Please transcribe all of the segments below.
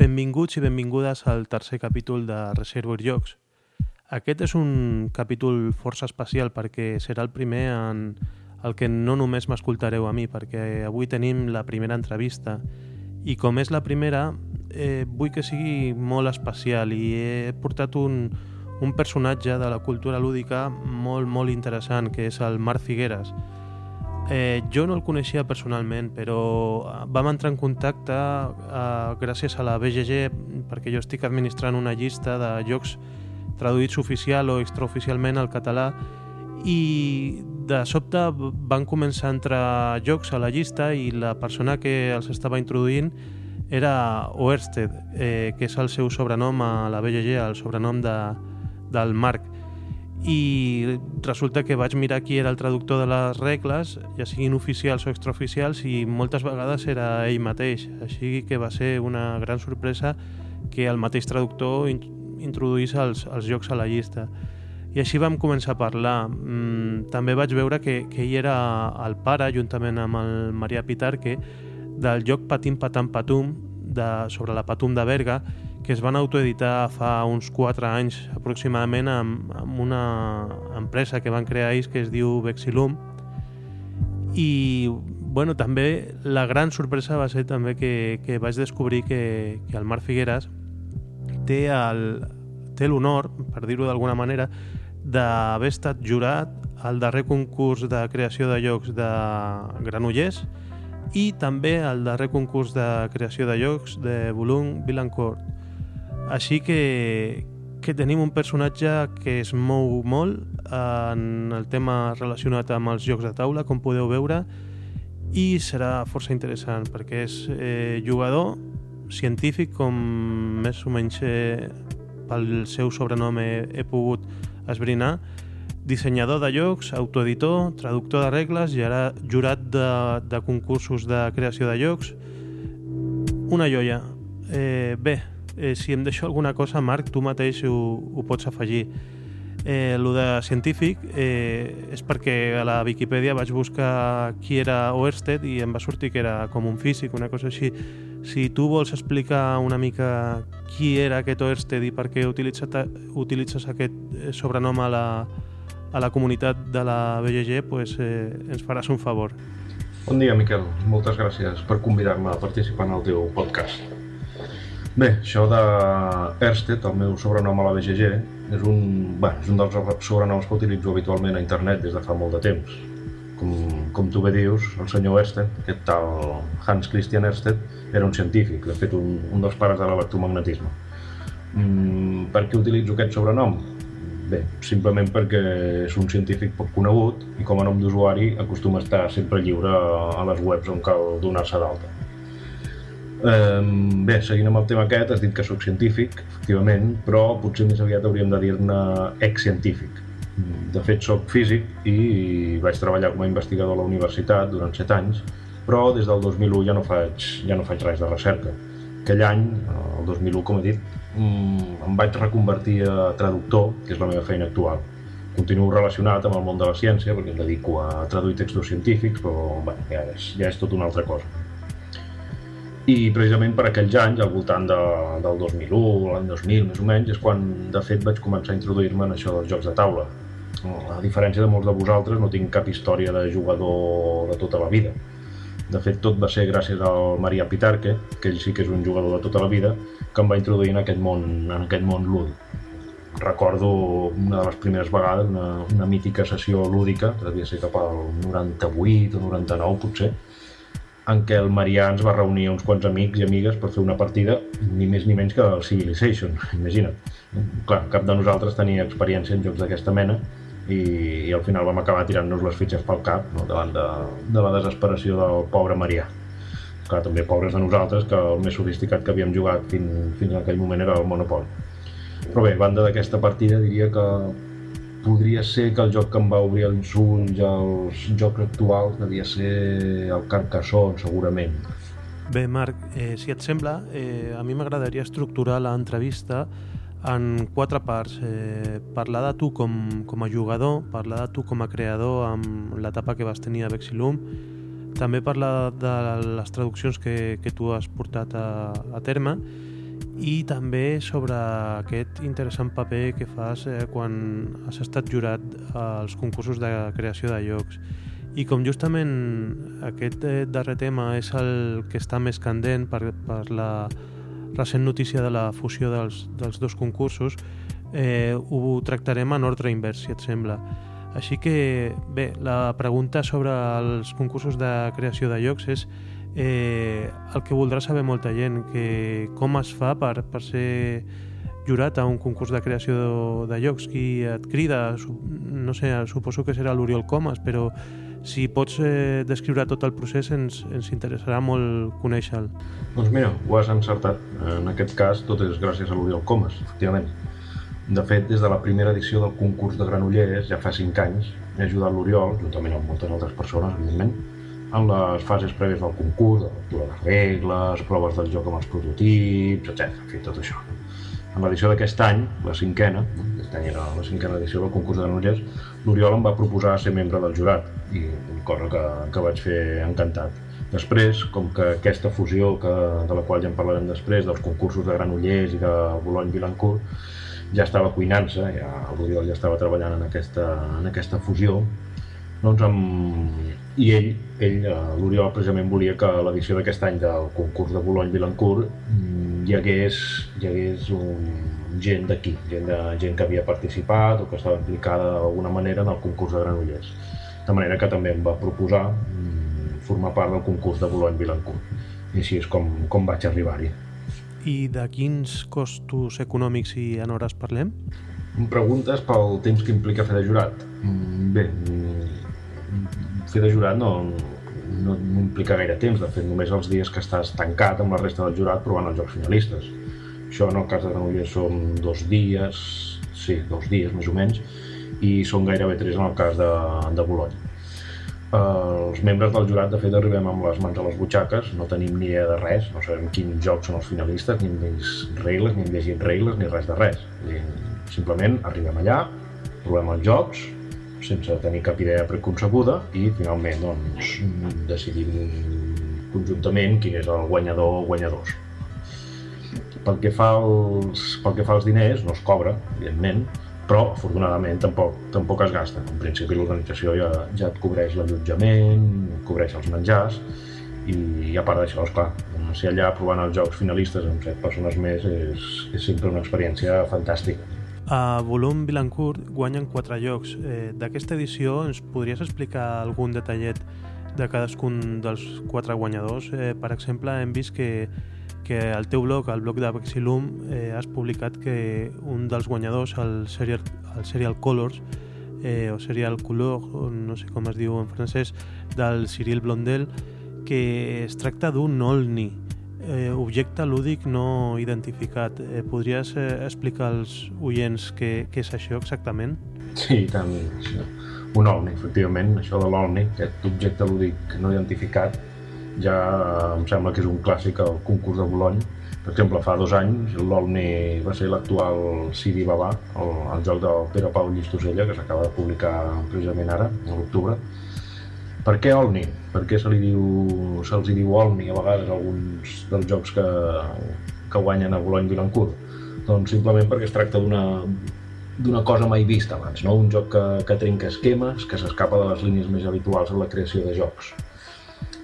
Benvinguts i benvingudes al tercer capítol de Reservoir Jocs. Aquest és un capítol força especial perquè serà el primer en el que no només m'escoltareu a mi, perquè avui tenim la primera entrevista i com és la primera, eh, vull que sigui molt especial i he portat un, un personatge de la cultura lúdica molt, molt interessant, que és el Marc Figueres, Eh, jo no el coneixia personalment, però eh, vam entrar en contacte eh, gràcies a la BGG perquè jo estic administrant una llista de jocs traduïts oficial o extraoficialment al català i de sobte van començar a entrar jocs a la llista i la persona que els estava introduint era Oersted, eh, que és el seu sobrenom a la BGG, el sobrenom de, del Marc i resulta que vaig mirar qui era el traductor de les regles, ja siguin oficials o extraoficials, i moltes vegades era ell mateix. Així que va ser una gran sorpresa que el mateix traductor introduís els, els jocs a la llista. I així vam començar a parlar. Mm, també vaig veure que, que ell era el pare, juntament amb el Maria Pitarque, del joc Patim Patam Patum, de, sobre la Patum de Berga, que es van autoeditar fa uns 4 anys aproximadament amb, amb una empresa que van crear ells que es diu Vexilum i bueno, també la gran sorpresa va ser també que, que vaig descobrir que, que el Marc Figueres té el, té l'honor, per dir-ho d'alguna manera, d'haver estat jurat al darrer concurs de creació de llocs de Granollers i també al darrer concurs de creació de llocs de Boulogne-Billancourt. Així que, que tenim un personatge que es mou molt en el tema relacionat amb els jocs de taula, com podeu veure, i serà força interessant perquè és eh, jugador científic, com més o menys eh, pel seu sobrenom he, he pogut esbrinar, dissenyador de llocs, autoeditor, traductor de regles i ara jurat de, de concursos de creació de llocs. Una joia. Eh, bé, eh, si em deixo alguna cosa, Marc, tu mateix ho, ho pots afegir. Eh, lo de científic eh, és perquè a la Viquipèdia vaig buscar qui era Oersted i em va sortir que era com un físic, una cosa així. Si tu vols explicar una mica qui era aquest Oersted i per què utilitzes, aquest eh, sobrenom a la, a la comunitat de la BGG, pues, eh, ens faràs un favor. Bon dia, Miquel. Moltes gràcies per convidar-me a participar en el teu podcast. Bé, això de Ersted, el meu sobrenom a la BGG, és un, bé, és un dels sobrenoms que utilitzo habitualment a internet des de fa molt de temps. Com, com tu bé dius, el senyor Ersted, aquest tal Hans Christian Ersted, era un científic, de fet un, un dels pares de l'electromagnetisme. Mm, per què utilitzo aquest sobrenom? Bé, simplement perquè és un científic poc conegut i com a nom d'usuari acostuma a estar sempre lliure a les webs on cal donar-se d'alta. Um, bé, seguint amb el tema aquest, has dit que sóc científic, efectivament, però potser més aviat hauríem de dir-ne ex-científic. De fet, sóc físic i vaig treballar com a investigador a la universitat durant 7 anys, però des del 2001 ja no faig, ja no faig res de recerca. Aquell any, el 2001, com he dit, mm, em vaig reconvertir a traductor, que és la meva feina actual. Continuo relacionat amb el món de la ciència perquè em dedico a traduir textos científics, però bé, ja, és, ja és tot una altra cosa i precisament per aquells anys, al voltant de, del 2001, l'any 2000 més o menys, és quan de fet vaig començar a introduir-me en això dels jocs de taula. A diferència de molts de vosaltres, no tinc cap història de jugador de tota la vida. De fet, tot va ser gràcies al Maria Pitarque, que ell sí que és un jugador de tota la vida, que em va introduir en aquest món, en aquest món lúdic. Recordo una de les primeres vegades, una, una mítica sessió lúdica, que devia ser cap al 98 o 99 potser, en què el Marià ens va reunir uns quants amics i amigues per fer una partida ni més ni menys que el Civilization, imagina't. Clar, cap de nosaltres tenia experiència en jocs d'aquesta mena i, i al final vam acabar tirant-nos les fitxes pel cap no? davant de, de la desesperació del pobre Marià. Clar, també pobres de nosaltres, que el més sofisticat que havíem jugat fins, fins en aquell moment era el Monopoly. Però bé, banda d'aquesta partida diria que podria ser que el joc que em va obrir els ulls als jocs actuals devia ser el Carcassonne, segurament. Bé, Marc, eh, si et sembla, eh, a mi m'agradaria estructurar l'entrevista en quatre parts. Eh, parlar de tu com, com a jugador, parlar de tu com a creador amb l'etapa que vas tenir a Vexilum, també parlar de les traduccions que, que tu has portat a, a terme i també sobre aquest interessant paper que fas eh, quan has estat jurat als concursos de creació de llocs. I com justament aquest eh, darrer tema és el que està més candent per, per la recent notícia de la fusió dels, dels dos concursos, eh, ho tractarem en ordre invers, si et sembla. Així que, bé, la pregunta sobre els concursos de creació de llocs és eh, el que voldrà saber molta gent, que com es fa per, per ser jurat a un concurs de creació de, de llocs, qui et crida, no sé, suposo que serà l'Oriol Comas, però si pots eh, descriure tot el procés ens, ens interessarà molt conèixer-lo. Doncs mira, ho has encertat. En aquest cas tot és gràcies a l'Oriol Comas, efectivament. De fet, des de la primera edició del concurs de Granollers, ja fa 5 anys, he ajudat l'Oriol, juntament amb moltes altres persones, evidentment, en les fases prèvies del concurs, de lectura de regles, proves del joc amb els prototips, etc. En fi, tot això. En l'edició d'aquest any, la cinquena, aquest any era la cinquena edició del concurs de Granollers, l'Oriol em va proposar ser membre del jurat, i cosa que, que vaig fer encantat. Després, com que aquesta fusió, que, de la qual ja en parlarem després, dels concursos de Granollers i de Boulogne-Billancourt, ja estava cuinant-se, ja, l'Oriol ja estava treballant en aquesta, en aquesta fusió, doncs amb... i ell, ell eh, l'Oriol precisament volia que a l'edició d'aquest any del concurs de Boulogne-Billancourt mm, hi hagués, hi hagués un, gent d'aquí, gent, de, gent que havia participat o que estava implicada d'alguna manera en el concurs de Granollers. De manera que també em va proposar mm, formar part del concurs de Boulogne-Billancourt. I així és com, com vaig arribar-hi. I de quins costos econòmics i en hores parlem? Em preguntes pel temps que implica fer de jurat. Mm, bé, fer de jurat no, no, no implica gaire temps, de fet només els dies que estàs tancat amb la resta del jurat provant els jocs finalistes. Això en el cas de Granollers són dos dies, sí, dos dies més o menys, i són gairebé tres en el cas de, de Bologna els membres del jurat, de fet, arribem amb les mans a les butxaques, no tenim ni idea de res, no sabem quins jocs són els finalistes, ni hem regles, ni hem llegit regles, ni res de res. I simplement arribem allà, provem els jocs, sense tenir cap idea preconcebuda i finalment doncs, decidim conjuntament quin és el guanyador o guanyadors. Pel que, fa als, pel que fa als diners, no es cobra, evidentment, però afortunadament tampoc, tampoc es gasta. En principi l'organització ja, ja et cobreix l'allotjament, cobreix els menjars i, i a part d'això, esclar, ser allà provant els jocs finalistes amb set persones més és, és sempre una experiència fantàstica. A Volum Vilancourt guanyen quatre llocs. Eh, D'aquesta edició ens podries explicar algun detallet de cadascun dels quatre guanyadors? Eh, per exemple, hem vist que que al teu blog, al blog de Vexilum, eh, has publicat que un dels guanyadors, el Serial, el serial Colors, eh, o Serial Couleur, no sé com es diu en francès, del Cyril Blondel, que es tracta d'un Olni, eh, objecte lúdic no identificat. Eh, podries eh, explicar als oients què, què és això exactament? Sí, tant. Això. Un Olni, efectivament, això de l'Olni, aquest objecte lúdic no identificat, ja em sembla que és un clàssic al concurs de Boulogne. Per exemple, fa dos anys l'Olni va ser l'actual Sidi Babà, el, el joc del Pere Pau Llistosella, que s'acaba de publicar precisament ara, a l'octubre. Per què Olni? Per què se li diu, se'ls diu Olni a vegades alguns dels jocs que, que guanyen a Boulogne-Billancourt? Doncs simplement perquè es tracta d'una cosa mai vista abans, no? un joc que, que trenca esquemes, que s'escapa de les línies més habituals en la creació de jocs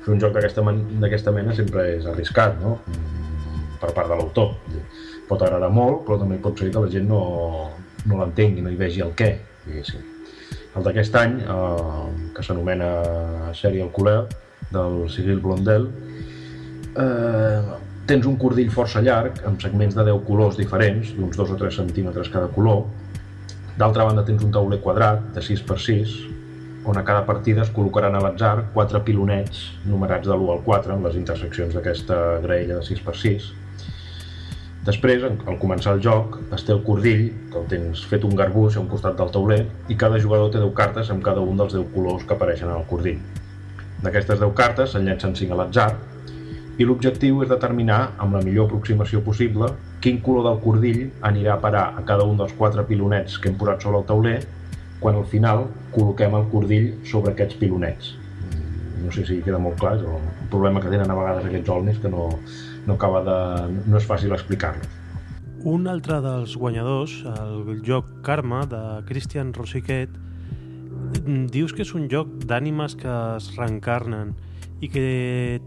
fer un joc d'aquesta mena sempre és arriscat, no? per part de l'autor. Pot agradar molt, però també pot ser que la gent no, no l'entengui, no hi vegi el què, diguéssim. El d'aquest any, eh, que s'anomena Serial Cooler, del Cyril Blondel, eh, tens un cordill força llarg, amb segments de 10 colors diferents, d'uns 2 o 3 centímetres cada color. D'altra banda tens un tauler quadrat de 6 x 6, on a cada partida es col·locaran a l'atzar quatre pilonets numerats de l'1 al 4 en les interseccions d'aquesta graella de 6x6. Després, al començar el joc, es té el cordill, que el tens fet un garbuix a un costat del tauler, i cada jugador té 10 cartes amb cada un dels 10 colors que apareixen en el cordill. D'aquestes 10 cartes se'n llencen 5 a l'atzar, i l'objectiu és determinar, amb la millor aproximació possible, quin color del cordill anirà a parar a cada un dels 4 pilonets que hem posat sobre el tauler quan al final col·loquem el cordill sobre aquests pilonets. No sé si queda molt clar, és el problema que tenen a vegades aquests olnis que no, no acaba de... no és fàcil explicar-los. Un altre dels guanyadors, el joc Karma, de Christian Rosiquet, dius que és un joc d'ànimes que es reencarnen i que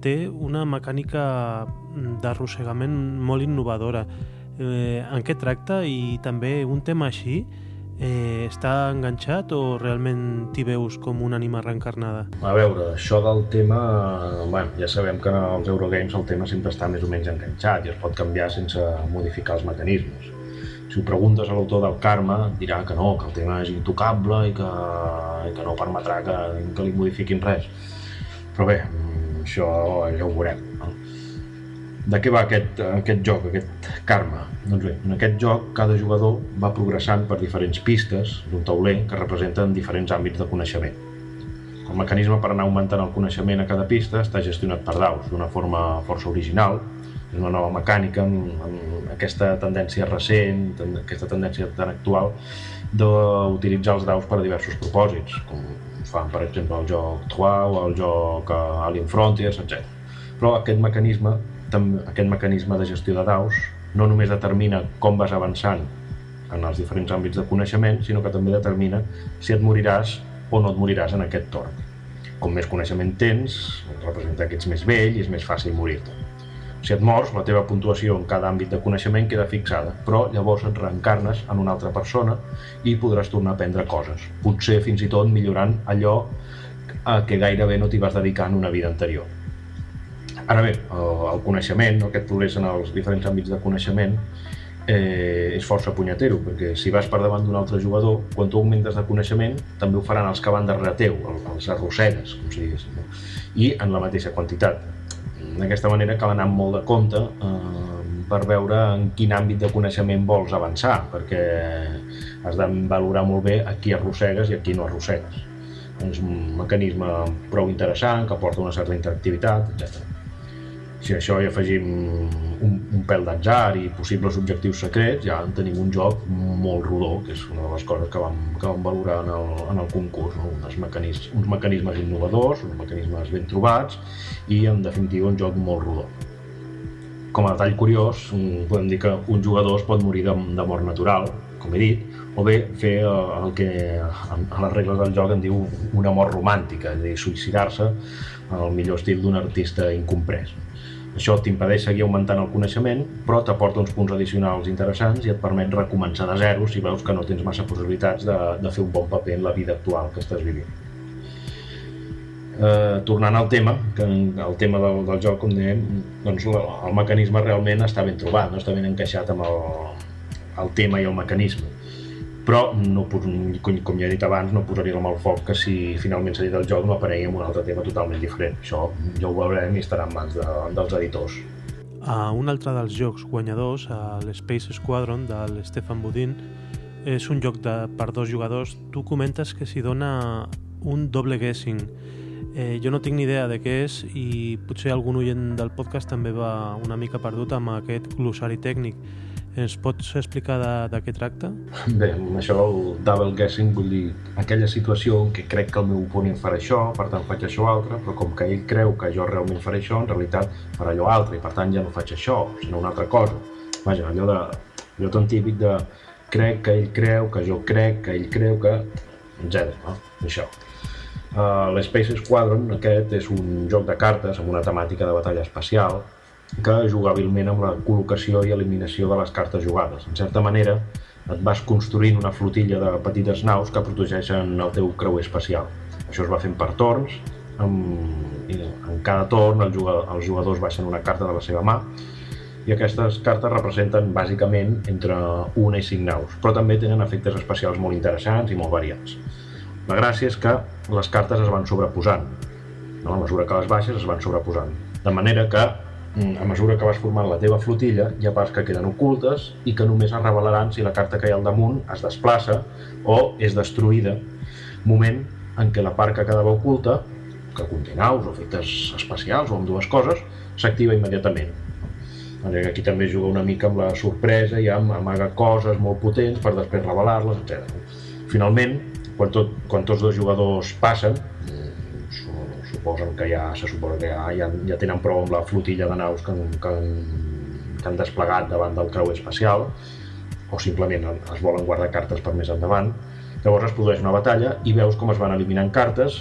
té una mecànica d'arrossegament molt innovadora. Eh, en què tracta? I també un tema així eh, està enganxat o realment t'hi veus com una ànima reencarnada? A veure, això del tema... Bueno, ja sabem que als Eurogames el tema sempre està més o menys enganxat i es pot canviar sense modificar els mecanismes. Si ho preguntes a l'autor del Karma, et dirà que no, que el tema és intocable i que, i que no permetrà que, que li modifiquin res. Però bé, això ja ho veurem. No? De què va aquest, aquest joc, aquest Karma? Doncs bé, en aquest joc cada jugador va progressant per diferents pistes d'un tauler que representen diferents àmbits de coneixement. El mecanisme per anar augmentant el coneixement a cada pista està gestionat per daus, d'una forma força original, és una nova mecànica amb, amb aquesta tendència recent, aquesta tendència tan actual d'utilitzar els daus per a diversos propòsits, com fan per exemple el joc Trois o el joc Alien Frontiers, etc. Però aquest mecanisme aquest mecanisme de gestió de daus no només determina com vas avançant en els diferents àmbits de coneixement, sinó que també determina si et moriràs o no et moriràs en aquest torn. Com més coneixement tens, representa que ets més vell i és més fàcil morir-te. Si et mors, la teva puntuació en cada àmbit de coneixement queda fixada, però llavors et reencarnes en una altra persona i podràs tornar a aprendre coses, potser fins i tot millorant allò a què gairebé no t'hi vas dedicar en una vida anterior. Ara bé, el, el coneixement, aquest progrés en els diferents àmbits de coneixement, eh, és força punyetero, perquè si vas per davant d'un altre jugador, quan tu augmentes de coneixement, també ho faran els que van darrere teu, els arrossegues, com si digués, no? i en la mateixa quantitat. D'aquesta manera cal anar molt de compte eh, per veure en quin àmbit de coneixement vols avançar, perquè has de valorar molt bé a qui arrossegues i a qui no arrossegues. És un mecanisme prou interessant, que porta una certa interactivitat, etc. Si això hi afegim un, un pèl d'atzar i possibles objectius secrets, ja en tenim un joc molt rodó, que és una de les coses que vam, que vam valorar en el, en el concurs. No? Uns, mecanismes, uns mecanismes innovadors, uns mecanismes ben trobats i, en definitiva, un joc molt rodó. Com a detall curiós, podem dir que un jugador es pot morir de, de mort natural, com he dit, o bé fer eh, el que a les regles del joc en diu una mort romàntica, és a dir, suïcidar-se al millor estil d'un artista incomprès. Això t'impedeix seguir augmentant el coneixement, però t'aporta uns punts addicionals interessants i et permet recomençar de zero si veus que no tens massa possibilitats de, de fer un bon paper en la vida actual que estàs vivint. Eh, tornant al tema, que el tema del, del joc, com dèiem, doncs el mecanisme realment està ben trobat, no està ben encaixat amb el, el tema i el mecanisme però no, com, ja he dit abans no posaria la mà al foc que si finalment s'ha dit el joc no aparegui amb un altre tema totalment diferent. Això ja ho veurem i estarà en mans de, dels editors. Uh, un altre dels jocs guanyadors l'Space Squadron de l'Stefan Budin és un joc de, per dos jugadors. Tu comentes que s'hi dona un doble guessing. Eh, jo no tinc ni idea de què és i potser algun oient del podcast també va una mica perdut amb aquest glossari tècnic ens pots explicar de, de què tracta? Bé, amb això del double guessing vull dir aquella situació en què crec que el meu oponent farà això, per tant faig això altre, però com que ell creu que jo realment faré això, en realitat farà allò altre i per tant ja no faig això, sinó una altra cosa. Vaja, allò, de, allò tan típic de crec que ell creu, que jo crec, que ell creu que... etc. No? Això. Uh, L'Space Squadron aquest és un joc de cartes amb una temàtica de batalla espacial que juga hàbilment amb la col·locació i eliminació de les cartes jugades. En certa manera, et vas construint una flotilla de petites naus que protegeixen el teu creuer espacial. Això es va fent per torns, amb, en cada torn el jugador, els jugadors baixen una carta de la seva mà i aquestes cartes representen bàsicament entre una i cinc naus, però també tenen efectes especials molt interessants i molt variats. La gràcia és que les cartes es van sobreposant, no? a mesura que les baixes es van sobreposant, de manera que a mesura que vas formant la teva flotilla, hi ha parts que queden ocultes i que només es revelaran si la carta que hi ha al damunt es desplaça o és destruïda, moment en què la part que quedava oculta, que conté naus o efectes especials o amb dues coses, s'activa immediatament. Aquí també juga una mica amb la sorpresa i amaga coses molt potents per després revelar-les, etc. Finalment, quan, tot, quan tots dos jugadors passen, suposen que ja se suposa que ja, ja, ja tenen prou amb la flotilla de naus que que que han desplegat davant del creuer espacial, o simplement es volen guardar cartes per més endavant. Llavors es produeix una batalla i veus com es van eliminant cartes,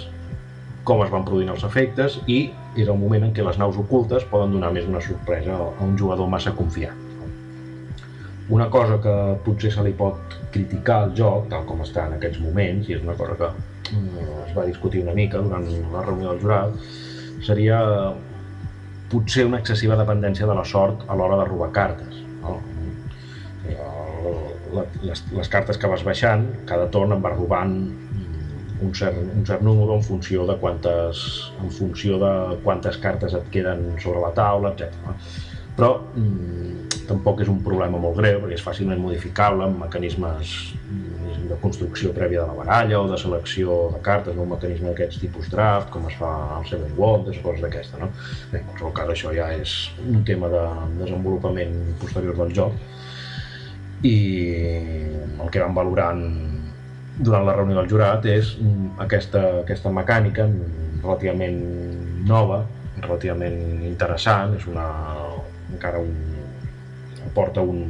com es van produint els efectes i és el moment en què les naus ocultes poden donar més una sorpresa a un jugador massa confiat. Una cosa que potser se li pot criticar al joc, tal com està en aquests moments, i és una cosa que es va discutir una mica durant la reunió del jurat, seria potser una excessiva dependència de la sort a l'hora de robar cartes. No? Les, les cartes que vas baixant, cada torn en vas robant un cert, un cert número en funció de quantes, en funció de quantes cartes et queden sobre la taula, etc. Però mm, tampoc és un problema molt greu perquè és fàcilment modificable amb mecanismes de construcció prèvia de la baralla o de selecció de cartes, no? un mecanisme d'aquests tipus draft, com es fa al Seven Wonders, coses d'aquesta. No? Bé, en qualsevol cas, això ja és un tema de desenvolupament posterior del joc i el que vam valorant durant la reunió del jurat és aquesta, aquesta mecànica relativament nova, relativament interessant, és una, encara un, aporta un,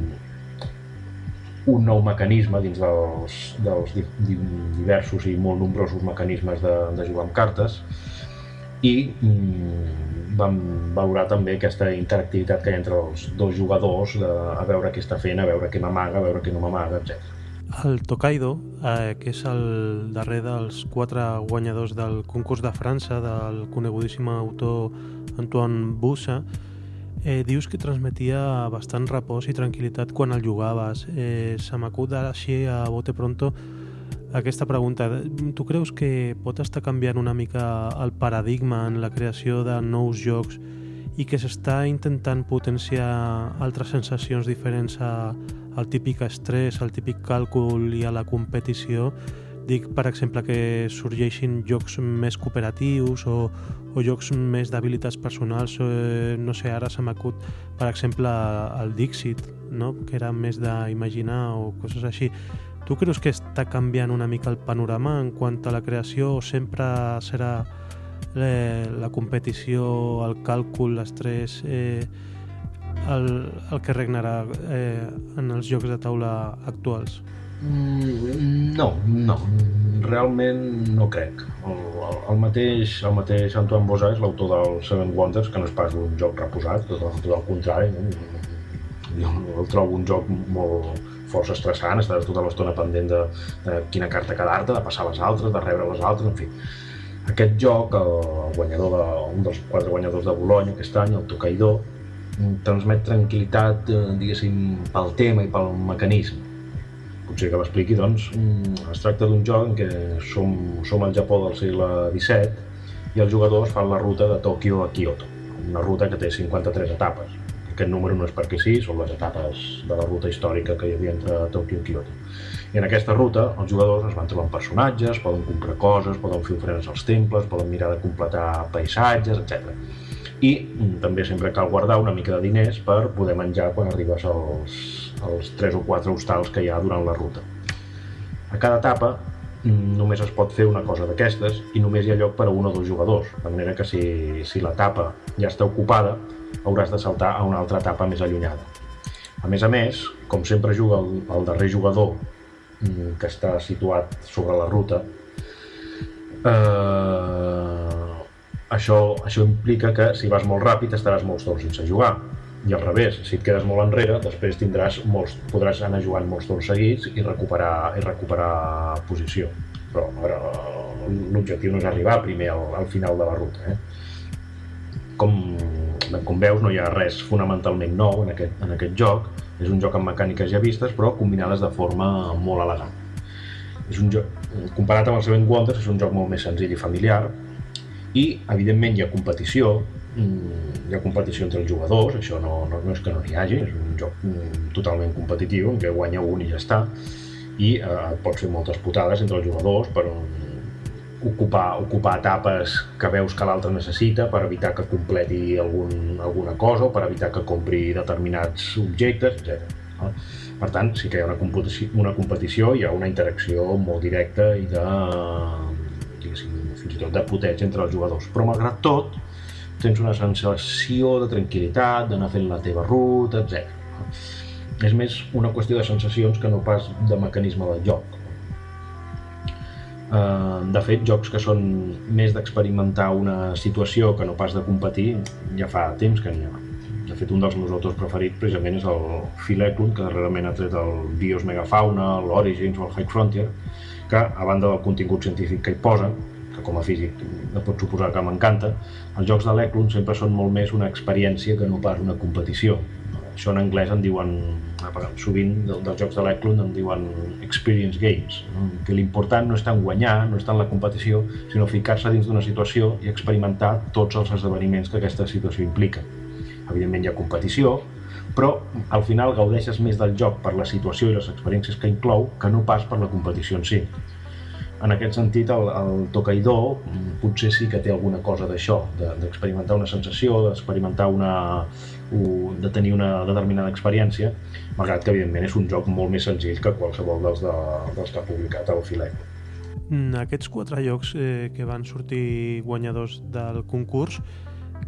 un nou mecanisme dins dels, dels diversos i molt nombrosos mecanismes de, de jugar amb cartes i mm, vam valorar també aquesta interactivitat que hi ha entre els dos jugadors de, a veure què està fent, a veure què m'amaga, a veure què no m'amaga, etc. El Tokaido, eh, que és el darrer dels quatre guanyadors del concurs de França del conegudíssim autor Antoine Bussa, Eh, dius que transmetia bastant repòs i tranquil·litat quan el jugaves. Eh, se m'acut així a bote pronto aquesta pregunta. Tu creus que pot estar canviant una mica el paradigma en la creació de nous jocs i que s'està intentant potenciar altres sensacions diferents a, al típic estrès, al típic càlcul i a la competició Dic, per exemple, que sorgeixin jocs més cooperatius o, o jocs més d'habilitats personals. Eh, no sé, ara se m'acut, per exemple, el Dixit, no? que era més d'imaginar o coses així. Tu creus que està canviant una mica el panorama en quant a la creació o sempre serà eh, la competició, el càlcul, l'estrès, eh, el, el que regnarà eh, en els jocs de taula actuals? Mm, no, no, realment no crec. El, el, mateix, el mateix Antoine Bosa és l'autor del Seven Wonders, que no és pas un joc reposat, tot, tot el contrari. No? Jo el trobo un joc molt força estressant, estàs tota l'estona pendent de, de quina carta quedar-te, de passar les altres, de rebre les altres, en fi. Aquest joc, el guanyador de, un dels quatre guanyadors de Bologna aquest any, el Tokaido, transmet tranquil·litat, eh, diguéssim, pel tema i pel mecanisme potser que l'expliqui, doncs, mm, es tracta d'un joc en què som, som al Japó del segle XVII i els jugadors fan la ruta de Tòquio a Kyoto, una ruta que té 53 etapes. Aquest número no és perquè sí, són les etapes de la ruta històrica que hi havia entre Tòquio i Kyoto. I en aquesta ruta els jugadors es van trobar personatges, poden comprar coses, poden fer ofrenes als temples, poden mirar de completar paisatges, etc. I mm, també sempre cal guardar una mica de diners per poder menjar quan arribes als, els tres o quatre hostals que hi ha durant la ruta. A cada etapa mm, només es pot fer una cosa d'aquestes i només hi ha lloc per a un o dos jugadors, de manera que si, si l'etapa ja està ocupada hauràs de saltar a una altra etapa més allunyada. A més a més, com sempre juga el, el darrer jugador mm, que està situat sobre la ruta, eh, això, això implica que si vas molt ràpid estaràs molts torns sense jugar i al revés, si et quedes molt enrere, després tindràs molts, podràs anar jugant molts torns seguits i recuperar, i recuperar posició. Però l'objectiu no és arribar primer al, al final de la ruta. Eh? Com, com veus, no hi ha res fonamentalment nou en aquest, en aquest joc. És un joc amb mecàniques ja vistes, però combinades de forma molt elegant. És un joc, comparat amb el Seven Wonders, és un joc molt més senzill i familiar, i evidentment hi ha competició, Mm, hi ha competició entre els jugadors, això no, no, no és que no n'hi hagi, és un joc mm, totalment competitiu en què guanya un i ja està, i eh, pot fer moltes putades entre els jugadors per ocupar, ocupar etapes que veus que l'altre necessita per evitar que completi algun, alguna cosa o per evitar que compri determinats objectes, etc. No? Per tant, sí que hi ha una competició, una competició, hi ha una interacció molt directa i de, fins i tot de puteig entre els jugadors. Però malgrat tot, tens una sensació de tranquil·litat, d'anar fent la teva ruta, etc. És més una qüestió de sensacions que no pas de mecanisme del joc. Uh, de fet, jocs que són més d'experimentar una situació que no pas de competir, ja fa temps que n'hi ha. De fet, un dels meus autors preferits precisament és el Phil Eklund, que darrerament ha tret el Bios Megafauna, l'Origins o el High Frontier, que, a banda del contingut científic que hi posa, que com a físic no pot suposar que m'encanta, els jocs de l'Eklund sempre són molt més una experiència que no pas una competició. Això en anglès en diuen, sovint dels jocs de l'Eklund en diuen experience games, que l'important no és tant guanyar, no és tant la competició, sinó ficar-se dins d'una situació i experimentar tots els esdeveniments que aquesta situació implica. Evidentment hi ha competició, però al final gaudeixes més del joc per la situació i les experiències que inclou que no pas per la competició en si en aquest sentit el, el Tokaido potser sí que té alguna cosa d'això, d'experimentar de, una sensació, d'experimentar una, de tenir una determinada experiència, malgrat que evidentment és un joc molt més senzill que qualsevol dels, de, dels que ha publicat el Filet. Mm, aquests quatre jocs eh, que van sortir guanyadors del concurs,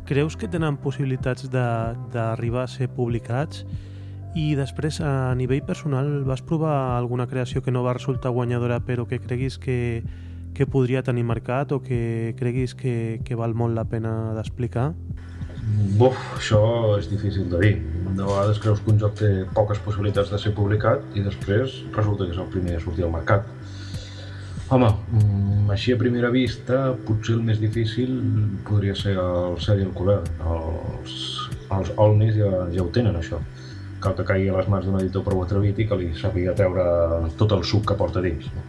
creus que tenen possibilitats d'arribar a ser publicats? I després, a nivell personal, vas provar alguna creació que no va resultar guanyadora però que creguis que, que podria tenir mercat o que creguis que, que val molt la pena d'explicar? Buf, això és difícil de dir. De vegades creus que un joc té poques possibilitats de ser publicat i després resulta que és el primer a sortir al mercat. Home, mm, així a primera vista, potser el més difícil podria ser el Serial Killer. Els, els Olnis ja, ja ho tenen, això cal que caigui a les mans d'un editor prou atrevit i que li sàpiga treure tot el suc que porta dins. No?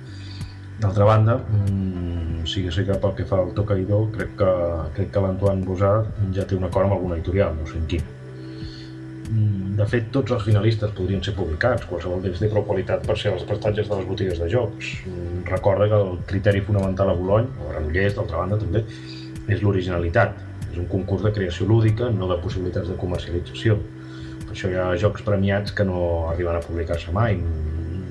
D'altra banda, mmm, sí que pel que fa al Tokaido, crec que, crec que l'Antoine Bosart ja té un acord amb alguna editorial, no sé en quin. Mm, de fet, tots els finalistes podrien ser publicats, qualsevol d'ells té prou qualitat per ser als prestatges de les botigues de jocs. Mm, recorda que el criteri fonamental a Bologna, o a Granollers, d'altra banda també, és l'originalitat. És un concurs de creació lúdica, no de possibilitats de comercialització això hi ha jocs premiats que no arriben a publicar-se mai.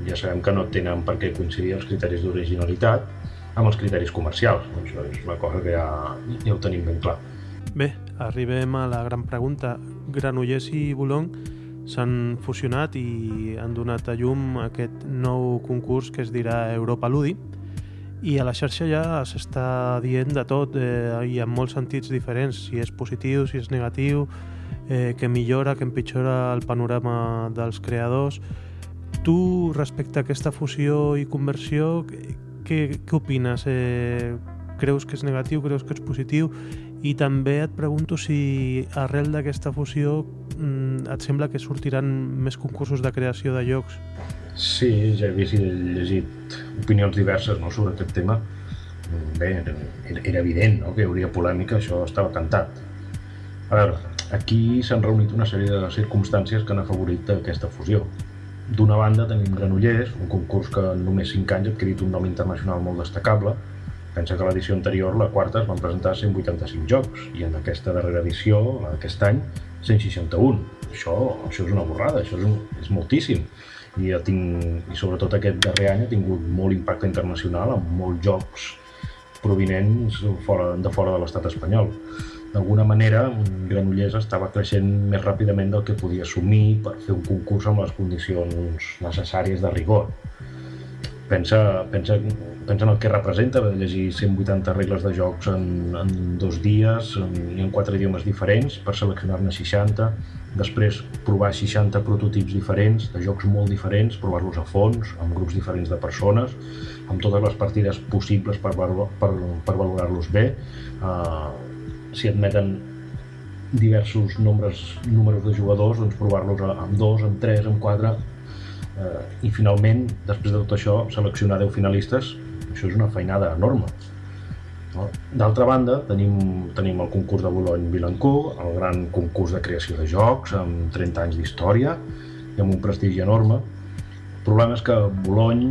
Ja sabem que no tenen per què coincidir els criteris d'originalitat amb els criteris comercials. Això és una cosa que ja, ja ho tenim ben clar. Bé, arribem a la gran pregunta. Granollers i Boulogne s'han fusionat i han donat a llum aquest nou concurs que es dirà Europa Ludi i a la xarxa ja s'està dient de tot eh, i en molts sentits diferents, si és positiu, si és negatiu, eh, que millora, que empitjora el panorama dels creadors. Tu, respecte a aquesta fusió i conversió, què, què opines? Eh, creus que és negatiu, creus que és positiu? I també et pregunto si arrel d'aquesta fusió mm, et sembla que sortiran més concursos de creació de llocs? Sí, ja he vist i llegit opinions diverses no, sobre aquest tema. Bé, era, era evident no, que hi hauria polèmica, això estava cantat. A veure, Aquí s'han reunit una sèrie de circumstàncies que han afavorit aquesta fusió. D'una banda tenim Granollers, un concurs que en només 5 anys ha adquirit un nom internacional molt destacable. Pensa que l'edició anterior, la quarta, es van presentar 185 jocs i en aquesta darrera edició, aquest any, 161. Això, això és una borrada, això és, un, és moltíssim. I, tinc, I sobretot aquest darrer any ha tingut molt impacte internacional amb molts jocs provinents fora, de fora de l'estat espanyol d'alguna manera Granollers estava creixent més ràpidament del que podia assumir per fer un concurs amb les condicions necessàries de rigor. Pensa, pensa, pensa en el que representa haver de llegir 180 regles de jocs en, en dos dies en, i en quatre idiomes diferents per seleccionar-ne 60, després provar 60 prototips diferents de jocs molt diferents, provar-los a fons, amb grups diferents de persones, amb totes les partides possibles per, per, per valorar-los bé, eh, si admeten diversos nombres, números de jugadors, doncs provar-los amb dos, amb tres, amb quatre, eh, i finalment, després de tot això, seleccionar 10 finalistes, això és una feinada enorme. No? D'altra banda, tenim, tenim el concurs de Boulogne-Billancourt, el gran concurs de creació de jocs, amb 30 anys d'història i amb un prestigi enorme, el problema és que Boulogne,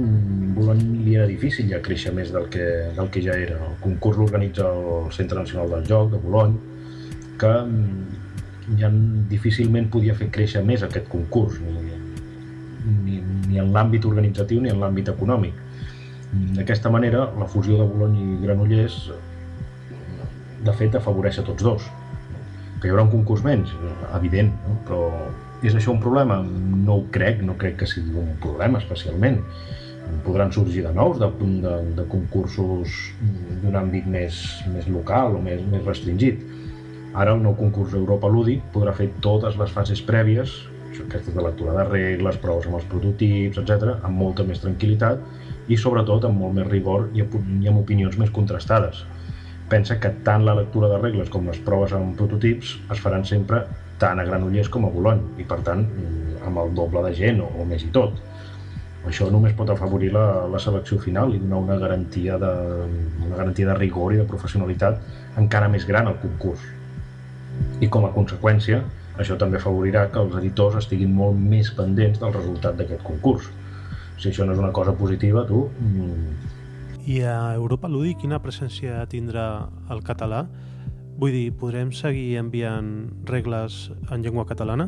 Boulogne li era difícil ja créixer més del que, del que ja era. El concurs l'organitza el Centre Nacional del Joc de Boulogne, que mm, ja difícilment podia fer créixer més aquest concurs, ni, ni, ni en l'àmbit organitzatiu ni en l'àmbit econòmic. D'aquesta manera, la fusió de Boulogne i Granollers, de fet, afavoreix a tots dos. que hi haurà un concurs menys, evident, no? però és això un problema? No ho crec, no crec que sigui un problema especialment. Podran sorgir de nous, de, de, de concursos d'un àmbit més, més local o més, més restringit. Ara el nou concurs Europa Lúdic podrà fer totes les fases prèvies, aquestes de lectura de regles, proves amb els prototips, etc, amb molta més tranquil·litat i sobretot amb molt més rigor i amb opinions més contrastades. Pensa que tant la lectura de regles com les proves amb prototips es faran sempre tant a Granollers com a Bolony i per tant amb el doble de gent o, o més i tot. Això només pot afavorir la, la selecció final i donar una garantia, de, una garantia de rigor i de professionalitat encara més gran al concurs. I com a conseqüència, això també afavorirà que els editors estiguin molt més pendents del resultat d'aquest concurs. Si això no és una cosa positiva, tu... Mm... I a Europa Ludi quina presència tindrà el català? Vull dir, podrem seguir enviant regles en llengua catalana?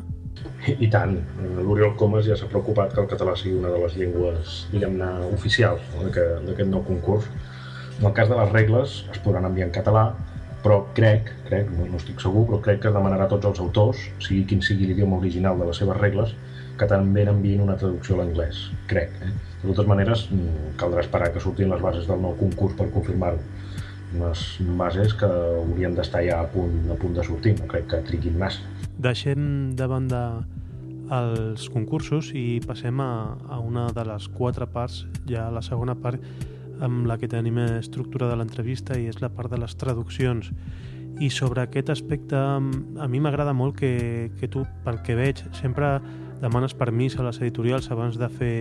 I, tant. L'Oriol Comas ja s'ha preocupat que el català sigui una de les llengües, diguem-ne, oficials d'aquest nou concurs. En el cas de les regles, es podran enviar en català, però crec, crec, no, no estic segur, però crec que es demanarà a tots els autors, sigui quin sigui l'idioma original de les seves regles, que també n'enviïn una traducció a l'anglès, crec. Eh? De totes maneres, mm, caldrà esperar que surtin les bases del nou concurs per confirmar-ho. Unes bases que haurien d'estar ja a punt, a punt de sortir, no crec que triguin massa. Deixem de banda els concursos i passem a, a una de les quatre parts, ja la segona part, amb la que tenim estructura de l'entrevista i és la part de les traduccions. I sobre aquest aspecte, a mi m'agrada molt que, que tu, pel que veig, sempre demanes permís a les editorials abans de fer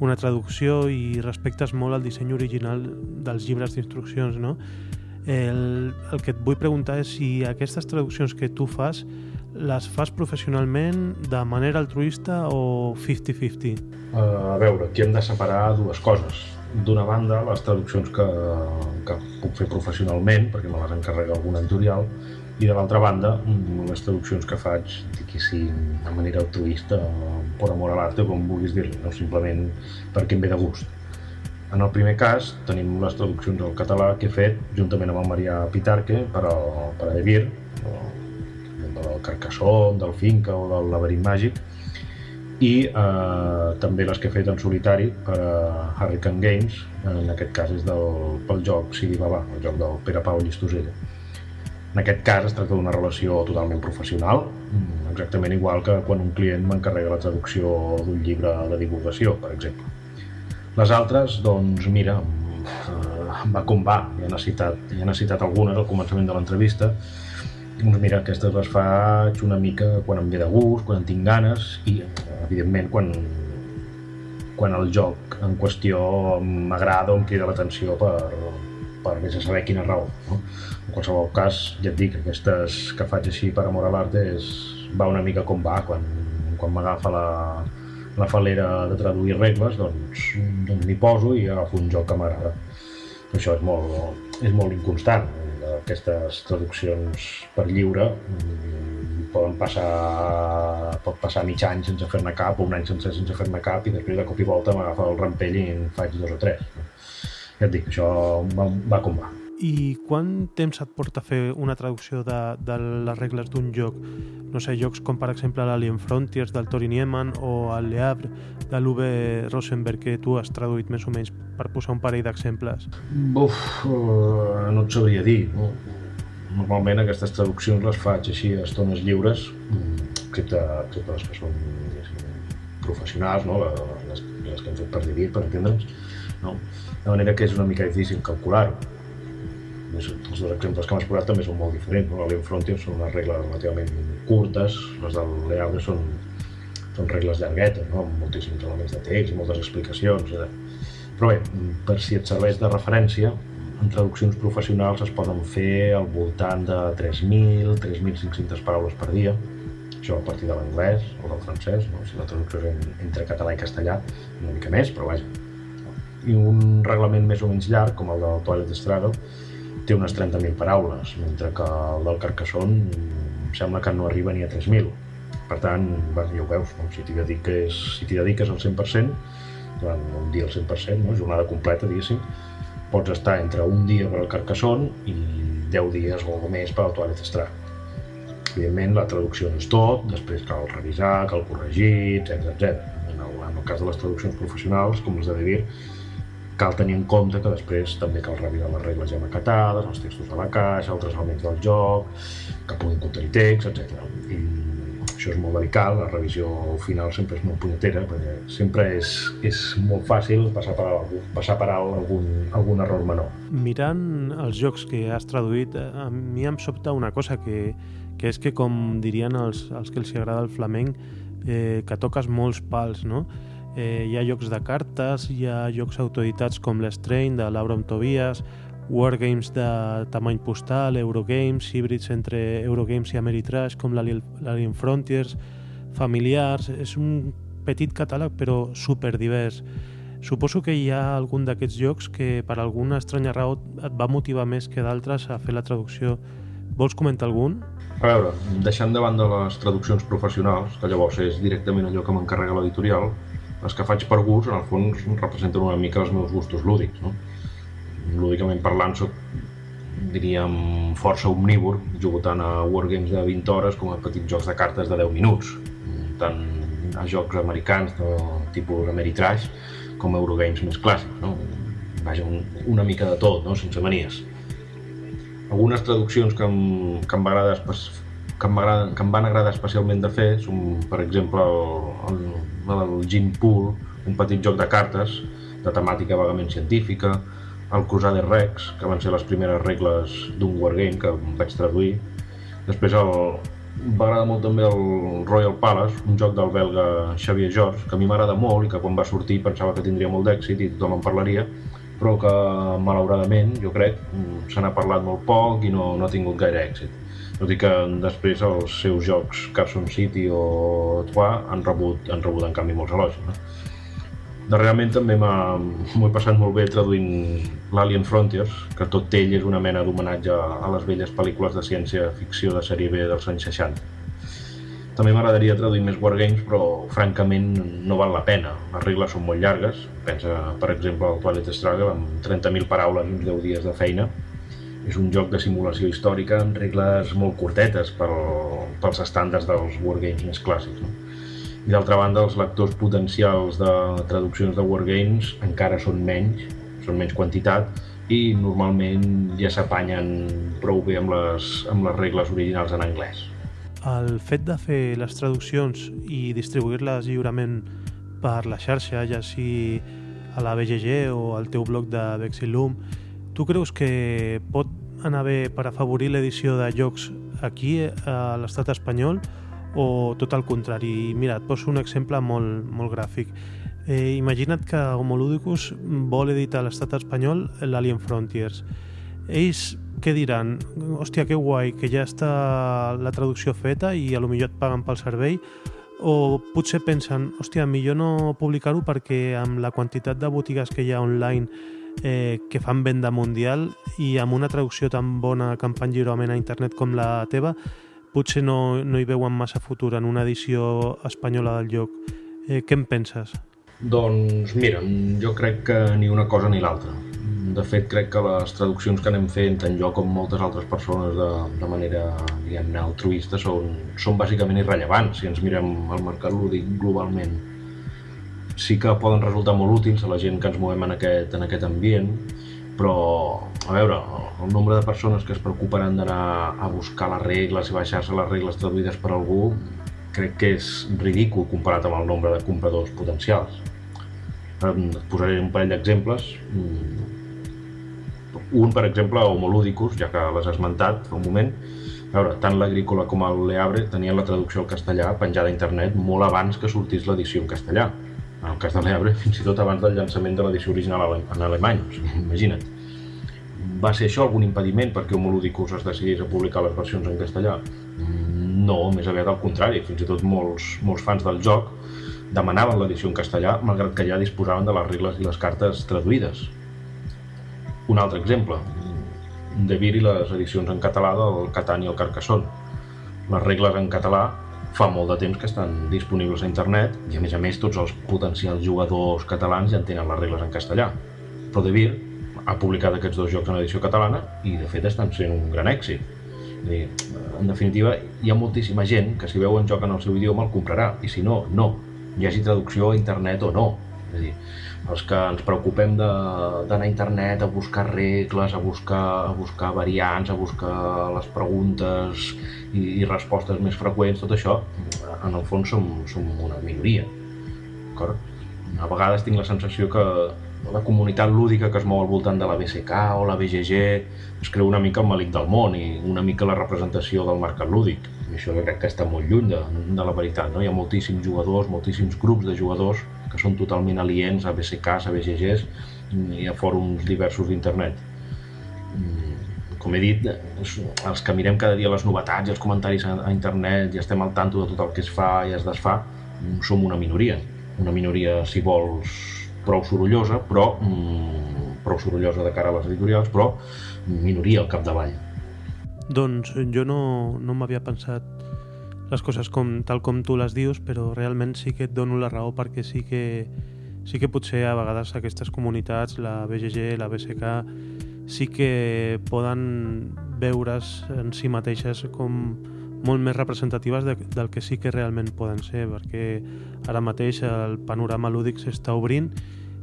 una traducció i respectes molt el disseny original dels llibres d'instruccions, no? El, el que et vull preguntar és si aquestes traduccions que tu fas les fas professionalment de manera altruista o 50-50? Uh, a veure, aquí hem de separar dues coses d'una banda, les traduccions que, que puc fer professionalment, perquè me les encarrega algun editorial, i de l'altra banda, les traduccions que faig, diguéssim, de manera altruista, per amor a l'arte, com vulguis dir-li, no simplement perquè em ve de gust. En el primer cas, tenim les traduccions al català que he fet juntament amb el Marià Pitarque per a, per a Devir, del Carcassonne, del Finca o del Laberint Màgic, i eh, també les que he fet en solitari per a Hurricane Games, en aquest cas és del, pel joc Sidi Baba, el joc del Pere Pau Llistosella. En aquest cas es tracta d'una relació totalment professional, mm, exactament igual que quan un client m'encarrega la traducció d'un llibre de divulgació, per exemple. Les altres, doncs mira, eh, va com va, ja he citat, ja citat algunes al començament de l'entrevista, doncs mira, aquestes les faig una mica quan em ve de gust, quan en tinc ganes i, evidentment, quan, quan el joc en qüestió m'agrada o em crida l'atenció per, per més a saber quina raó. No? En qualsevol cas, ja et dic, aquestes que faig així per amor a l'art és, va una mica com va, quan, quan m'agafa la, la falera de traduir regles, doncs, doncs m'hi poso i agafo un joc que m'agrada. Això és molt, és molt inconstant aquestes traduccions per lliure mm, poden passar, pot passar mig any sense fer-ne cap o un any sencer sense fer-ne cap i després de cop i volta m'agafa el rampell i en faig dos o tres. Ja et dic, això va, va com va. I quant temps et porta fer una traducció de, de les regles d'un joc? No sé, jocs com per exemple l'Alien Frontiers del Tori Niemann o el Le Havre de l'Uwe Rosenberg que tu has traduït més o menys per posar un parell d'exemples. Buf, uh, no et sabria dir. No? Normalment aquestes traduccions les faig així a estones lliures, excepte, excepte les que són professionals, no? les, les que hem fet per dividir, per entendre'ns. No? De manera que és una mica difícil calcular-ho més, els dos exemples que m'has posat també són molt diferents. No? L'Alien Frontier són unes regles relativament curtes, les del Leabre són, són regles llarguetes, no? amb moltíssims elements de text moltes explicacions. Eh? Però bé, per si et serveix de referència, en traduccions professionals es poden fer al voltant de 3.000, 3.500 paraules per dia, això a partir de l'anglès o del francès, no? si la traducció és entre català i castellà, una mica més, però vaja. I un reglament més o menys llarg, com el del Toilet Struggle, té unes 30.000 paraules, mentre que el del Carcassonne sembla que no arriba ni a 3.000. Per tant, ja ho veus, no? si t'hi dediques, si dediques al 100%, durant un dia al 100%, no? jornada completa, diguéssim, pots estar entre un dia per al Carcassonne i 10 dies o més per al Toilet Estrà. Evidentment, la traducció no és tot, després cal revisar, cal corregir, etc etc. En, el, en el cas de les traduccions professionals, com les de Devir, cal tenir en compte que després també cal revisar les regles ja maquetades, els textos de la caixa, altres elements del joc, que puguin contenir text, etc. I això és molt delicat, la revisió final sempre és molt punyetera, perquè sempre és, és molt fàcil passar per, algú, passar per alt algun, algun error menor. Mirant els jocs que has traduït, a mi em sobta una cosa que, que és que, com dirien els, els que els agrada el flamenc, eh, que toques molts pals, no? Eh, hi ha jocs de cartes, hi ha jocs autoeditats com l'Estrain de Laura Tobias, wargames de tamany postal, Eurogames, híbrids entre Eurogames i Ameritrash, com l'Alien Frontiers, familiars... És un petit catàleg, però super divers. Suposo que hi ha algun d'aquests jocs que per alguna estranya raó et va motivar més que d'altres a fer la traducció. Vols comentar algun? A veure, deixant de banda les traduccions professionals, que llavors és directament allò que m'encarrega l'editorial, les que faig per gust, en el fons, representen una mica els meus gustos lúdics, no? lúdicament parlant soc diríem força omnívor jugo tant a wargames de 20 hores com a petits jocs de cartes de 10 minuts tant a jocs americans de tipus Ameritrash com a Eurogames més clàssics no? Vaja, un, una mica de tot, no? sense manies algunes traduccions que em, que agradar que que em van agradar especialment de fer són, per exemple, el, el, el Gin Pool, un petit joc de cartes de temàtica vagament científica, el Crusader Rex, que van ser les primeres regles d'un wargame que vaig traduir. Després el, m'agrada molt també el Royal Palace, un joc del belga Xavier George, que a mi m'agrada molt i que quan va sortir pensava que tindria molt d'èxit i tothom en parlaria, però que malauradament, jo crec, se n'ha parlat molt poc i no, no ha tingut gaire èxit. Tot i que després els seus jocs Carson City o Trois han rebut, han rebut en canvi molts elogis. No? Darrerament també m'ho he passat molt bé traduint l'Alien Frontiers, que tot ell és una mena d'homenatge a les velles pel·lícules de ciència-ficció de sèrie B dels anys 60. També m'agradaria traduir més wargames, però francament no val la pena. Les regles són molt llargues. Pensa, per exemple, al Twilight Struggle, amb 30.000 paraules i uns 10 dies de feina. És un joc de simulació històrica amb regles molt curtetes pel, pels estàndards dels wargames més clàssics. No? I d'altra banda, els lectors potencials de traduccions de Wargames encara són menys, són menys quantitat, i normalment ja s'apanyen prou bé amb les, amb les regles originals en anglès. El fet de fer les traduccions i distribuir-les lliurement per la xarxa, ja sigui a la BGG o al teu blog de Vexilum, tu creus que pot anar bé per afavorir l'edició de jocs aquí a l'estat espanyol o tot el contrari. Mira, et poso un exemple molt, molt gràfic. Eh, imagina't que Homoludicus vol editar a l'estat espanyol l'Alien Frontiers. Ells què diran? Hòstia, que guai, que ja està la traducció feta i a lo millor et paguen pel servei o potser pensen, hòstia, millor no publicar-ho perquè amb la quantitat de botigues que hi ha online eh, que fan venda mundial i amb una traducció tan bona que en fan lliurament a internet com la teva, potser no, no hi veuen massa futur en una edició espanyola del lloc. Eh, què en penses? Doncs mira, jo crec que ni una cosa ni l'altra. De fet, crec que les traduccions que anem fent, tant jo com moltes altres persones de, de manera diguem altruista, són, són bàsicament irrellevants si ens mirem el mercat lúdic globalment. Sí que poden resultar molt útils a la gent que ens movem en aquest, en aquest ambient, però, a veure, el nombre de persones que es preocuparan d'anar a buscar les regles i baixar-se les regles traduïdes per algú crec que és ridícul comparat amb el nombre de compradors potencials. Et posaré un parell d'exemples. Mm. Un, per exemple, Homoludicus, ja que l'has esmentat fa un moment. A veure, tant l'Agrícola com el Leabre tenien la traducció al castellà penjada a internet molt abans que sortís l'edició en castellà. En el cas de l'Eabre, fins i tot abans del llançament de l'edició original en alemany, o sigui, imagina't va ser això algun impediment perquè Homoludicus es decidís a publicar les versions en castellà? No, més aviat al contrari. Fins i tot molts, molts fans del joc demanaven l'edició en castellà, malgrat que ja disposaven de les regles i les cartes traduïdes. Un altre exemple, de Vir i les edicions en català del Catan i el Carcassonne. Les regles en català fa molt de temps que estan disponibles a internet i a més a més tots els potencials jugadors catalans ja en tenen les regles en castellà. Però De Vir ha publicat aquests dos jocs en edició catalana i de fet estan sent un gran èxit. dir, en definitiva, hi ha moltíssima gent que si veu en joc en el seu idioma el comprarà, i si no, no. Hi hagi traducció a internet o no. És dir, els que ens preocupem d'anar a internet a buscar regles, a buscar, a buscar variants, a buscar les preguntes i, i respostes més freqüents, tot això, en el fons som, som una minoria. A vegades tinc la sensació que la comunitat lúdica que es mou al voltant de la BSK o la BGG es creu una mica el malic del món i una mica la representació del mercat lúdic. I això crec que està molt lluny de, de la veritat. No? Hi ha moltíssims jugadors, moltíssims grups de jugadors que són totalment aliens a BSKs, a BGGs i a fòrums diversos d'internet. Mm, com he dit, els que mirem cada dia les novetats i els comentaris a, internet i estem al tanto de tot el que es fa i es desfà, mm, som una minoria. Una minoria, si vols, prou sorollosa, però mm, prou sorollosa de cara a les editorials, però minoria al capdavall. Doncs jo no, no m'havia pensat les coses com, tal com tu les dius, però realment sí que et dono la raó perquè sí que, sí que potser a vegades aquestes comunitats, la BGG, la BSK, sí que poden veure's en si mateixes com molt més representatives de, del que sí que realment poden ser, perquè ara mateix el panorama lúdic s'està obrint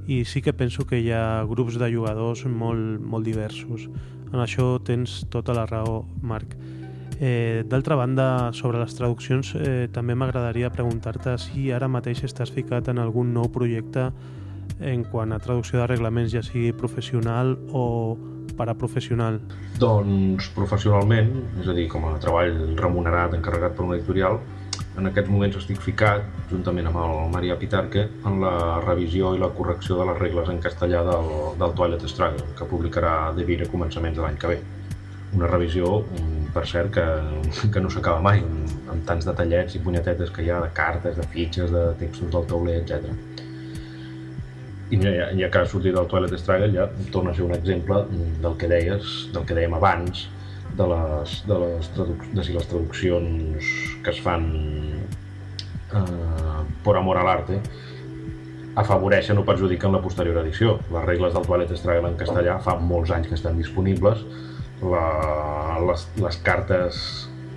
i sí que penso que hi ha grups de jugadors molt, molt diversos. En això tens tota la raó, Marc. Eh, D'altra banda, sobre les traduccions, eh, també m'agradaria preguntar-te si ara mateix estàs ficat en algun nou projecte en quant a traducció de reglaments, ja sigui professional o paraprofessional. Doncs professionalment, és a dir, com a treball remunerat, encarregat per una editorial, en aquests moments estic ficat, juntament amb el Maria Pitarque, en la revisió i la correcció de les regles en castellà del, del Twilight Struggle, que publicarà De Vir a començaments de l'any que ve una revisió, per cert, que, que no s'acaba mai, amb, amb tants detallets i punyetetes que hi ha de cartes, de fitxes, de textos del tauler, etc. I ja, ja que ha sortit del Twilight Struggle, ja torna a ser un exemple del que deies, del que dèiem abans, de, les, de, les de si les traduccions que es fan eh, per amor a l'arte afavoreixen o perjudiquen la posterior edició. Les regles del Twilight Struggle en castellà fa molts anys que estan disponibles, la, les, les cartes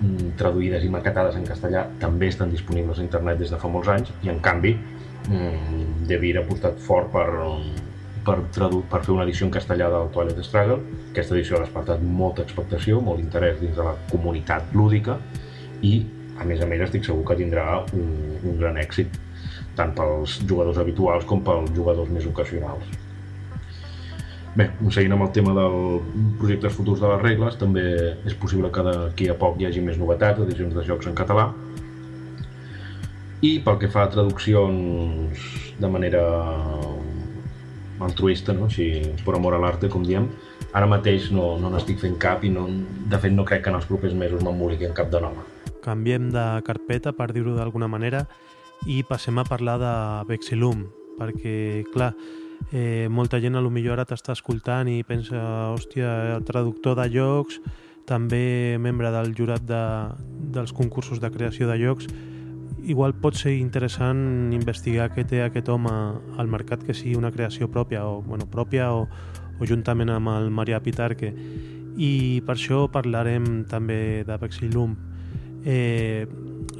mm, traduïdes i maquetades en castellà també estan disponibles a internet des de fa molts anys i en canvi mm, De Vir ha apostat fort per, per, tradu per fer una edició en castellà del Twilight Struggle. Aquesta edició ha despertat molta expectació, molt interès dins de la comunitat lúdica i a més a més estic segur que tindrà un, un gran èxit tant pels jugadors habituals com pels jugadors més ocasionals. Bé, seguint amb el tema dels projectes futurs de les regles, també és possible que d'aquí a poc hi hagi més novetats, edicions de jocs en català. I pel que fa a traduccions de manera altruista, no? Així, per amor a l'arte, com diem, ara mateix no no n'estic fent cap i no, de fet no crec que en els propers mesos m'emboliqui en cap de nova. Canviem de carpeta, per dir-ho d'alguna manera, i passem a parlar de Vexilum, perquè, clar, eh, molta gent a lo millor ara t'està escoltant i pensa, hòstia, traductor de llocs, també membre del jurat de, dels concursos de creació de llocs, igual pot ser interessant investigar què té aquest home al mercat que sigui una creació pròpia o, bueno, pròpia o, o juntament amb el Maria Pitarque. I per això parlarem també de Vexilum eh,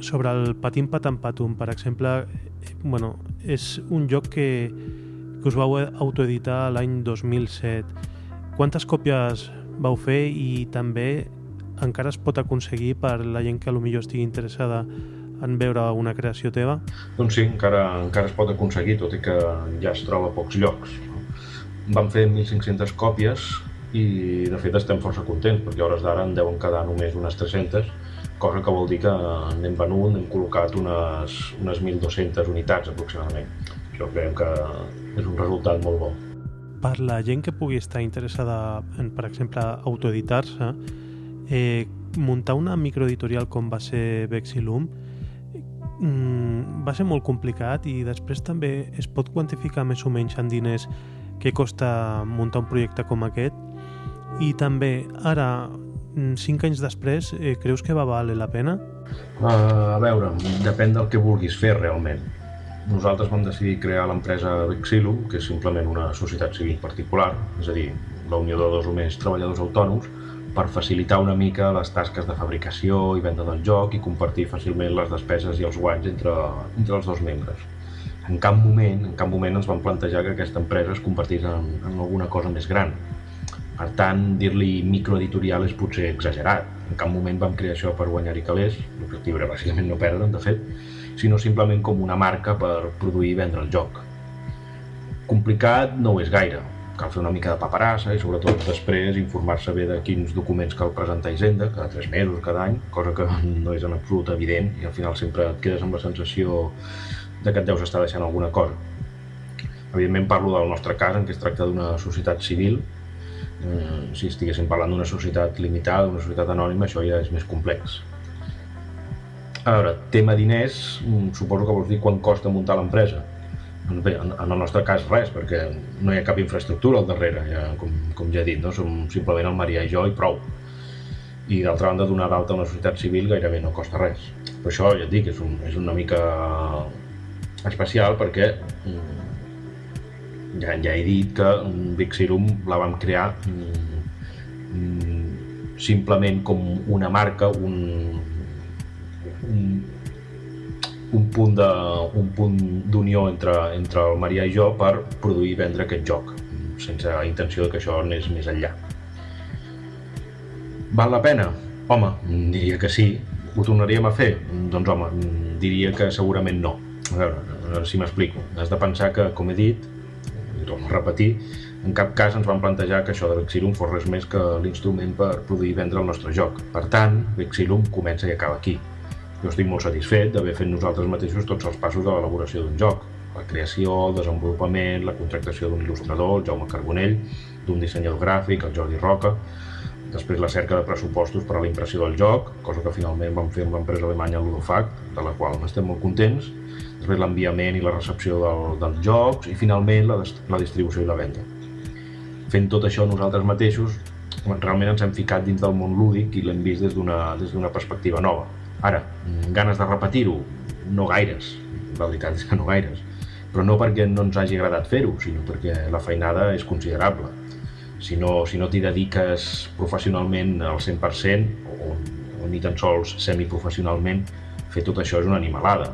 sobre el Patim Patam Patum per exemple eh, bueno, és un joc que, que us vau autoeditar l'any 2007. Quantes còpies vau fer i també encara es pot aconseguir per la gent que millor estigui interessada en veure una creació teva? Doncs sí, encara, encara es pot aconseguir, tot i que ja es troba a pocs llocs. Vam fer 1.500 còpies i de fet estem força contents perquè a hores d'ara en deuen quedar només unes 300 cosa que vol dir que n'hem venut, hem col·locat unes, unes 1.200 unitats aproximadament. Això creiem que és un resultat molt bo. Per la gent que pugui estar interessada en, per exemple, autoeditar-se, eh, muntar una microeditorial com va ser Vexilum mm, va ser molt complicat i després també es pot quantificar més o menys en diners què costa muntar un projecte com aquest i també ara, mm, cinc anys després, eh, creus que va valer la pena? Uh, a veure, depèn del que vulguis fer realment nosaltres vam decidir crear l'empresa Vexilum, que és simplement una societat civil particular, és a dir, la unió de dos o més treballadors autònoms, per facilitar una mica les tasques de fabricació i venda del joc i compartir fàcilment les despeses i els guanys entre, entre els dos membres. En cap moment, en cap moment ens van plantejar que aquesta empresa es convertís en, en alguna cosa més gran. Per tant, dir-li microeditorial és potser exagerat. En cap moment vam crear això per guanyar-hi calés, l'objectiu era bàsicament no perdre'n, de fet, sinó simplement com una marca per produir i vendre el joc. Complicat no ho és gaire, cal fer una mica de paperassa i sobretot després informar-se bé de quins documents cal presentar a Hisenda, cada tres mesos, cada any, cosa que no és en absolut evident i al final sempre et quedes amb la sensació de que et deus estar deixant alguna cosa. Evidentment parlo del nostre cas, en què es tracta d'una societat civil. Eh, si estiguéssim parlant d'una societat limitada, d'una societat anònima, això ja és més complex. A veure, tema diners, mm, suposo que vols dir quan costa muntar l'empresa Bé, en, el nostre cas res, perquè no hi ha cap infraestructura al darrere, ja, com, com ja he dit, no? som simplement el Maria i jo i prou. I d'altra banda, donar d'alta a una societat civil gairebé no costa res. Per això, ja et dic, és, un, és una mica especial perquè mm, ja, ja he dit que Vixirum la vam crear mm, simplement com una marca, un, un un punt de, un punt d'unió entre, entre el Maria i jo per produir i vendre aquest joc, sense intenció de que això anés més enllà. Val la pena? Home, diria que sí. Ho tornaríem a fer? Doncs home, diria que segurament no. A veure, a veure si m'explico. Has de pensar que, com he dit, torno a repetir, en cap cas ens van plantejar que això de Vexilum fos res més que l'instrument per produir i vendre el nostre joc. Per tant, Vexilum comença i acaba aquí. Jo estic molt satisfet d'haver fet nosaltres mateixos tots els passos de l'elaboració d'un joc. La creació, el desenvolupament, la contractació d'un il·lustrador, el Jaume Carbonell, d'un dissenyador gràfic, el Jordi Roca, després la cerca de pressupostos per a la impressió del joc, cosa que finalment vam fer amb l'empresa alemanya Ludofact, de la qual estem molt contents, després l'enviament i la recepció del, dels jocs i finalment la, la distribució i la venda. Fent tot això nosaltres mateixos, realment ens hem ficat dins del món lúdic i l'hem vist des d'una perspectiva nova Ara, ganes de repetir-ho? No gaires, la veritat és que no gaires. Però no perquè no ens hagi agradat fer-ho, sinó perquè la feinada és considerable. Si no, si no t'hi dediques professionalment al 100% o, o ni tan sols semiprofessionalment, fer tot això és una animalada.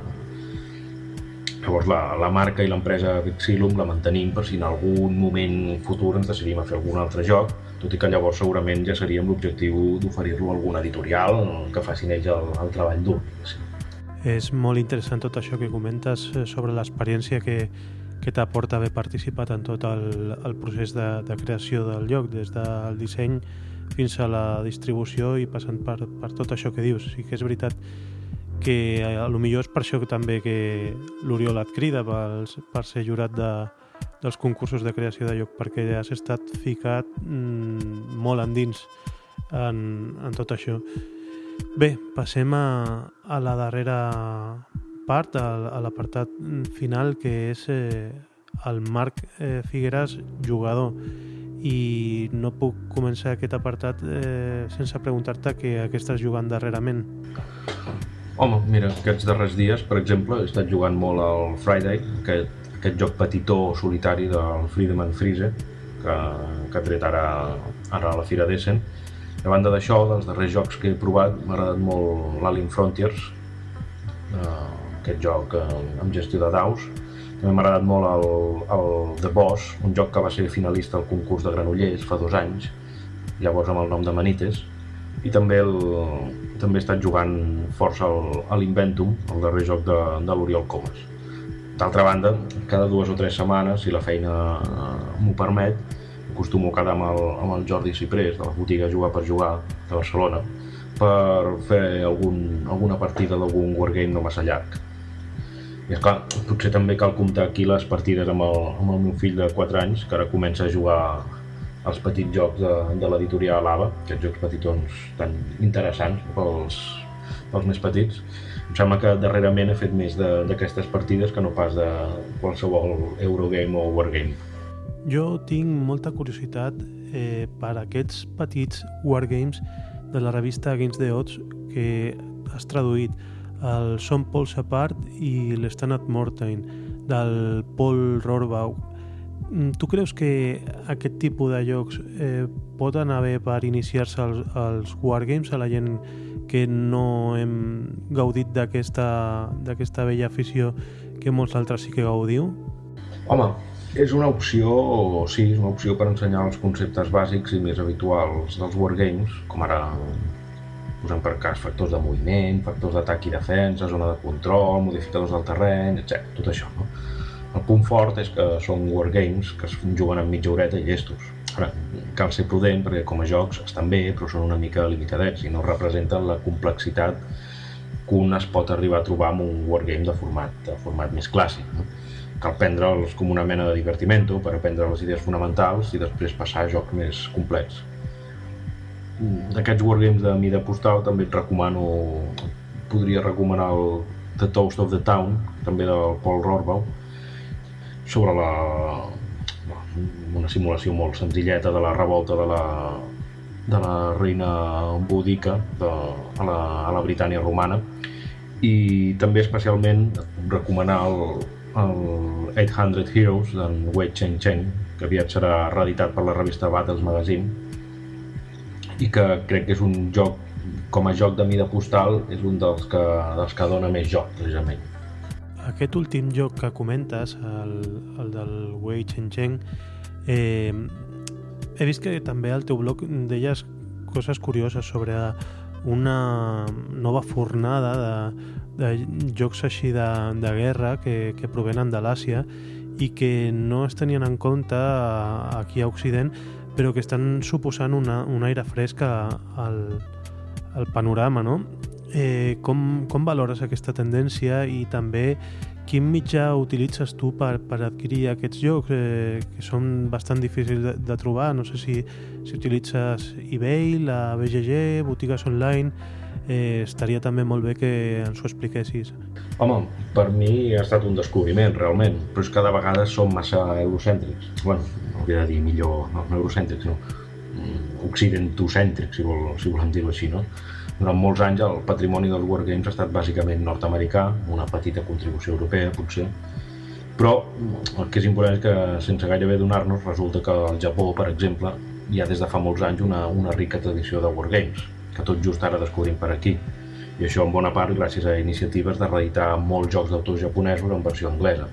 Llavors la, la marca i l'empresa Vixilum la mantenim per si en algun moment futur ens decidim a fer algun altre joc tot i que llavors segurament ja seria amb l'objectiu d'oferir-lo a alguna editorial que facin ells el, el treball dur. És molt interessant tot això que comentes sobre l'experiència que, que t'aporta haver participat en tot el, el procés de, de creació del lloc, des del disseny fins a la distribució i passant per, per tot això que dius. Sí que és veritat que eh, a lo millor és per això que també que l'Oriol et crida per, per ser jurat de, dels concursos de creació de lloc perquè has estat ficat mm, molt endins en, en tot això. Bé, passem a, a la darrera part, a, l'apartat final, que és eh, el Marc eh, Figueras, jugador. I no puc començar aquest apartat eh, sense preguntar-te què, estàs jugant darrerament. Home, mira, aquests darrers dies, per exemple, he estat jugant molt al Friday, aquest aquest joc petitó solitari del Friedemann Friese que, que ha tret ara, ara a la Fira d'Essen. A banda d'això, dels darrers jocs que he provat, m'ha agradat molt l'Alien Frontiers, eh, aquest joc eh, amb gestió de daus. També m'ha agradat molt el, el The Boss, un joc que va ser finalista al concurs de Granollers fa dos anys, llavors amb el nom de Manites. I també, el, també he estat jugant força a l'Inventum, el darrer joc de, de l'Oriol Comas. D'altra banda, cada dues o tres setmanes, si la feina eh, m'ho permet, acostumo a quedar amb el, amb el Jordi Ciprés, de la botiga Jugar per Jugar, de Barcelona, per fer algun, alguna partida d'algun wargame no massa llarg. I esclar, potser també cal comptar aquí les partides amb el, amb el meu fill de 4 anys, que ara comença a jugar als petits jocs de, de l'editorial Lava, aquests jocs petitons tan interessants pels, pels més petits, em sembla que darrerament he fet més d'aquestes partides que no pas de qualsevol Eurogame o Wargame. Jo tinc molta curiositat eh, per aquests petits Wargames de la revista Games the Odds que has traduït el Som Paul Sapart i l'Stand at Mortain del Paul Rohrbaugh. Mm, tu creus que aquest tipus de jocs eh, pot anar bé per iniciar-se als, als Wargames, a la gent que no hem gaudit d'aquesta vella afició que molts altres sí que gaudiu? Home, és una opció, sí, és una opció per ensenyar els conceptes bàsics i més habituals dels Wargames, com ara posem per cas factors de moviment, factors d'atac i defensa, zona de control, modificadors del terreny, etc. Tot això, no? El punt fort és que són wargames que es juguen en mitja horeta i llestos. Ara, cal ser prudent perquè com a jocs estan bé, però són una mica limitadets i no representen la complexitat que un es pot arribar a trobar amb un wargame de format, de format més clàssic. No? Cal prendre'ls com una mena de divertimento per aprendre les idees fonamentals i després passar a jocs més complets. D'aquests wargames de mida postal també et recomano, podria recomanar el The Toast of the Town, també del Paul Rohrbaugh, sobre la, una simulació molt senzilleta de la revolta de la, de la reina búdica de, a, la, a la Britània romana. I també especialment recomanar el, el 800 Heroes d'en Wei Chen Chen que aviat serà reeditat per la revista Battles Magazine i que crec que és un joc com a joc de mida postal és un dels que, dels que dona més joc precisament. Aquest últim joc que comentes, el, el del Wei Chen Chen, eh, he vist que també al teu blog deies coses curioses sobre una nova fornada de, de jocs així de, de guerra que, que provenen de l'Àsia i que no es tenien en compte aquí a Occident però que estan suposant una, un aire fresc al, al panorama, no? Eh, com, com valores aquesta tendència i també quin mitjà utilitzes tu per, per adquirir aquests jocs eh, que són bastant difícils de, de trobar? No sé si, si utilitzes eBay, la BGG, botigues online... Eh, estaria també molt bé que ens ho expliquessis. Home, per mi ha estat un descobriment, realment, però és que de vegades som massa eurocèntrics. bueno, hauria de dir millor, no, no eurocèntrics, no, mm, occidentocèntrics, si, vol, si volem dir-ho així, no? Durant molts anys el patrimoni dels Wargames ha estat bàsicament nord-americà, una petita contribució europea, potser, però el que és important és que, sense gairebé donar-nos, resulta que al Japó, per exemple, hi ha des de fa molts anys una, una rica tradició de Wargames, que tot just ara descobrim per aquí. I això en bona part gràcies a iniciatives de reeditar molts jocs d'autors japonesos en versió anglesa.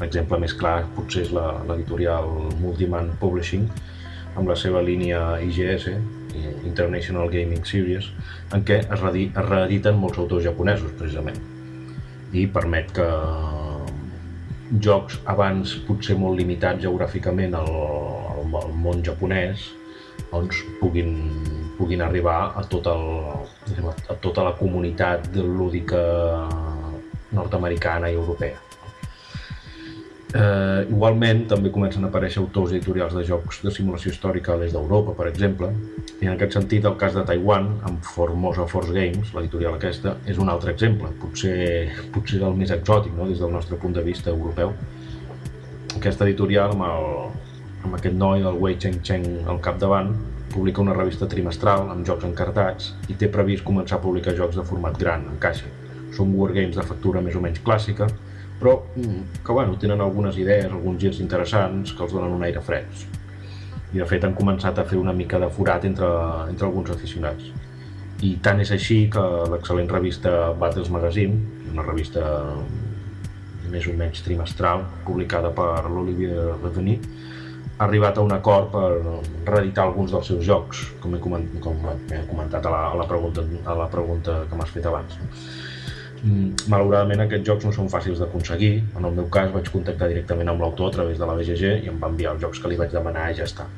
L'exemple més clar potser és l'editorial Multiman Publishing, amb la seva línia IGS, International Gaming Series, en què es, es reediten molts autors japonesos, precisament, i permet que jocs abans potser molt limitats geogràficament al, al, al món japonès doncs puguin, puguin arribar a, tot el, a tota la comunitat lúdica nord-americana i europea. Eh, igualment, també comencen a aparèixer autors editorials de jocs de simulació històrica des d'Europa, per exemple, i en aquest sentit el cas de Taiwan, amb Formosa Force Games, l'editorial aquesta, és un altre exemple, potser, potser el més exòtic no? des del nostre punt de vista europeu. Aquesta editorial, amb, el, amb aquest noi, el Wei Cheng Cheng, al capdavant, publica una revista trimestral amb jocs encartats i té previst començar a publicar jocs de format gran, en caixa. Són wargames de factura més o menys clàssica, però mm, que bueno, tenen algunes idees, alguns girs interessants que els donen un aire freds. I de fet han començat a fer una mica de forat entre, entre alguns aficionats. I tant és així que l'excel·lent revista Battles Magazine, una revista més o menys trimestral, publicada per l'Olivier Reveny, ha arribat a un acord per reeditar alguns dels seus jocs, com he, comentat, com he comentat a la, a la, pregunta, a la pregunta que m'has fet abans. Mm, malauradament aquests jocs no són fàcils d'aconseguir. En el meu cas vaig contactar directament amb l'autor a través de la BGG i em va enviar els jocs que li vaig demanar i ja està.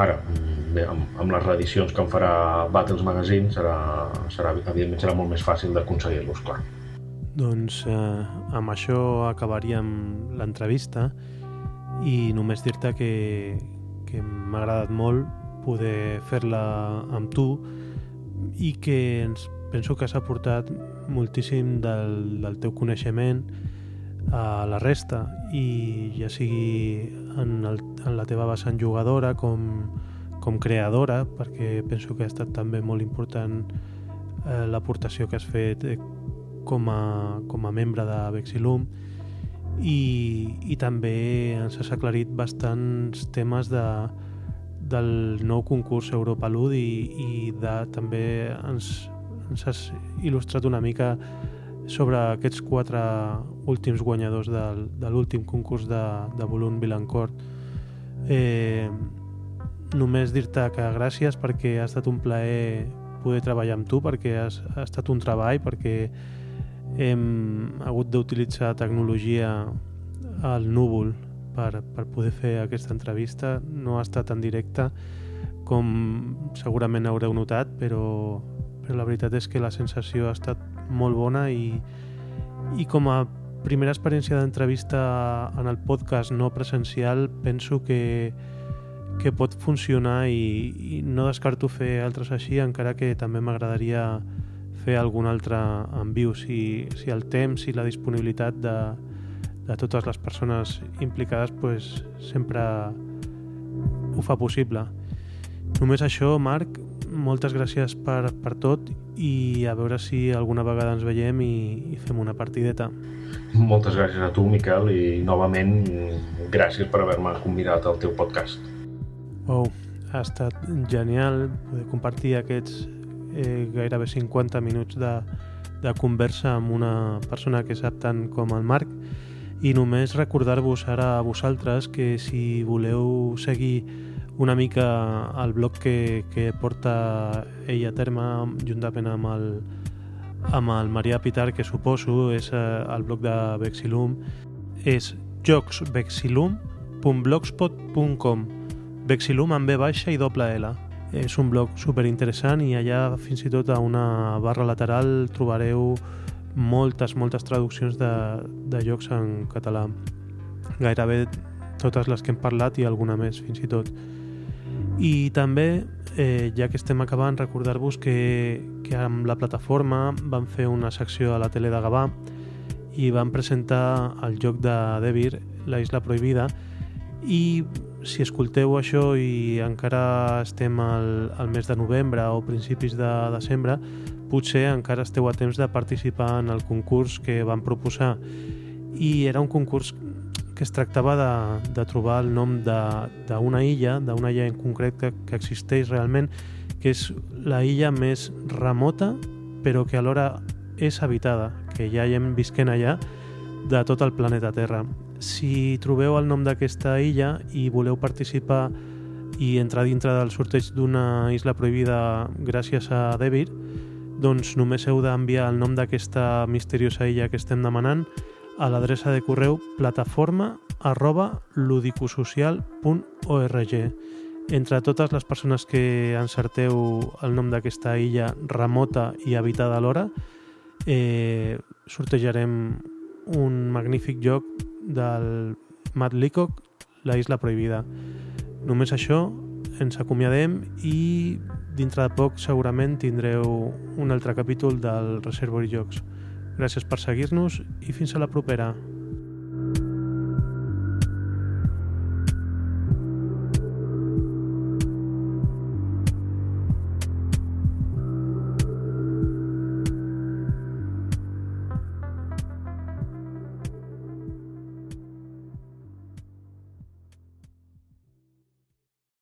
Ara, mm, bé, amb, amb les reedicions que em farà Battles Magazine serà, serà, evidentment serà molt més fàcil d'aconseguir-los, clar. Doncs eh, amb això acabaríem l'entrevista i només dir-te que, que m'ha agradat molt poder fer-la amb tu i que ens penso que has aportat moltíssim del, del teu coneixement a la resta i ja sigui en, el, en la teva vessant jugadora com, com creadora perquè penso que ha estat també molt important eh, l'aportació que has fet eh, com, a, com a membre de Vexilum i, i també ens has aclarit bastants temes de, del nou concurs Europa Lud i, i de, també ens, ens has il·lustrat una mica sobre aquests quatre últims guanyadors del, de l'últim concurs de, de Volum Vilancourt. Eh, només dir-te que gràcies perquè ha estat un plaer poder treballar amb tu, perquè has, ha estat un treball, perquè hem hagut d'utilitzar tecnologia al núvol per, per poder fer aquesta entrevista. No ha estat en directe, com segurament haureu notat, però, però la veritat és que la sensació ha estat molt bona i, i com a primera experiència d'entrevista en el podcast no presencial penso que, que pot funcionar i, i no descarto fer altres així encara que també m'agradaria fer algun altre en viu si, si el temps i la disponibilitat de, de totes les persones implicades pues, sempre ho fa possible. Només això, Marc, moltes gràcies per, per tot i a veure si alguna vegada ens veiem i, i fem una partideta. Moltes gràcies a tu, Miquel, i novament gràcies per haver-me convidat al teu podcast. Wow, ha estat genial poder compartir aquests eh, gairebé 50 minuts de, de conversa amb una persona que sap tant com el Marc i només recordar-vos ara a vosaltres que si voleu seguir una mica el blog que, que porta ell a terme juntament amb el, amb el Marià Pitar, que suposo és eh, el blog de Vexilum, és jocsvexilum.blogspot.com Vexilum amb B baixa i doble L. És un blog super interessant i allà fins i tot a una barra lateral trobareu moltes, moltes traduccions de, de jocs en català. Gairebé totes les que hem parlat i alguna més, fins i tot. I també, eh, ja que estem acabant, recordar-vos que, que amb la plataforma van fer una secció a la tele de Gavà i van presentar el joc de Devir, la Isla Prohibida, i si escolteu això i encara estem al, al mes de novembre o principis de desembre, potser encara esteu a temps de participar en el concurs que van proposar. I era un concurs que es tractava de, de trobar el nom d'una illa, d'una illa en concret que, que existeix realment, que és la illa més remota, però que alhora és habitada, que ja hi hem visquent allà, de tot el planeta Terra. Si trobeu el nom d'aquesta illa i voleu participar i entrar dintre del sorteig d'una isla prohibida gràcies a Devir, doncs només heu d'enviar el nom d'aquesta misteriosa illa que estem demanant a l'adreça de correu plataforma arroba ludicosocial.org. Entre totes les persones que encerteu el nom d'aquesta illa remota i habitada alhora, eh, sortejarem un magnífic joc del Matt Leacock, La Isla Prohibida. Només això, ens acomiadem i dintre de poc segurament tindreu un altre capítol del Reservoir Jocs. Gràcies per seguir-nos i fins a la propera.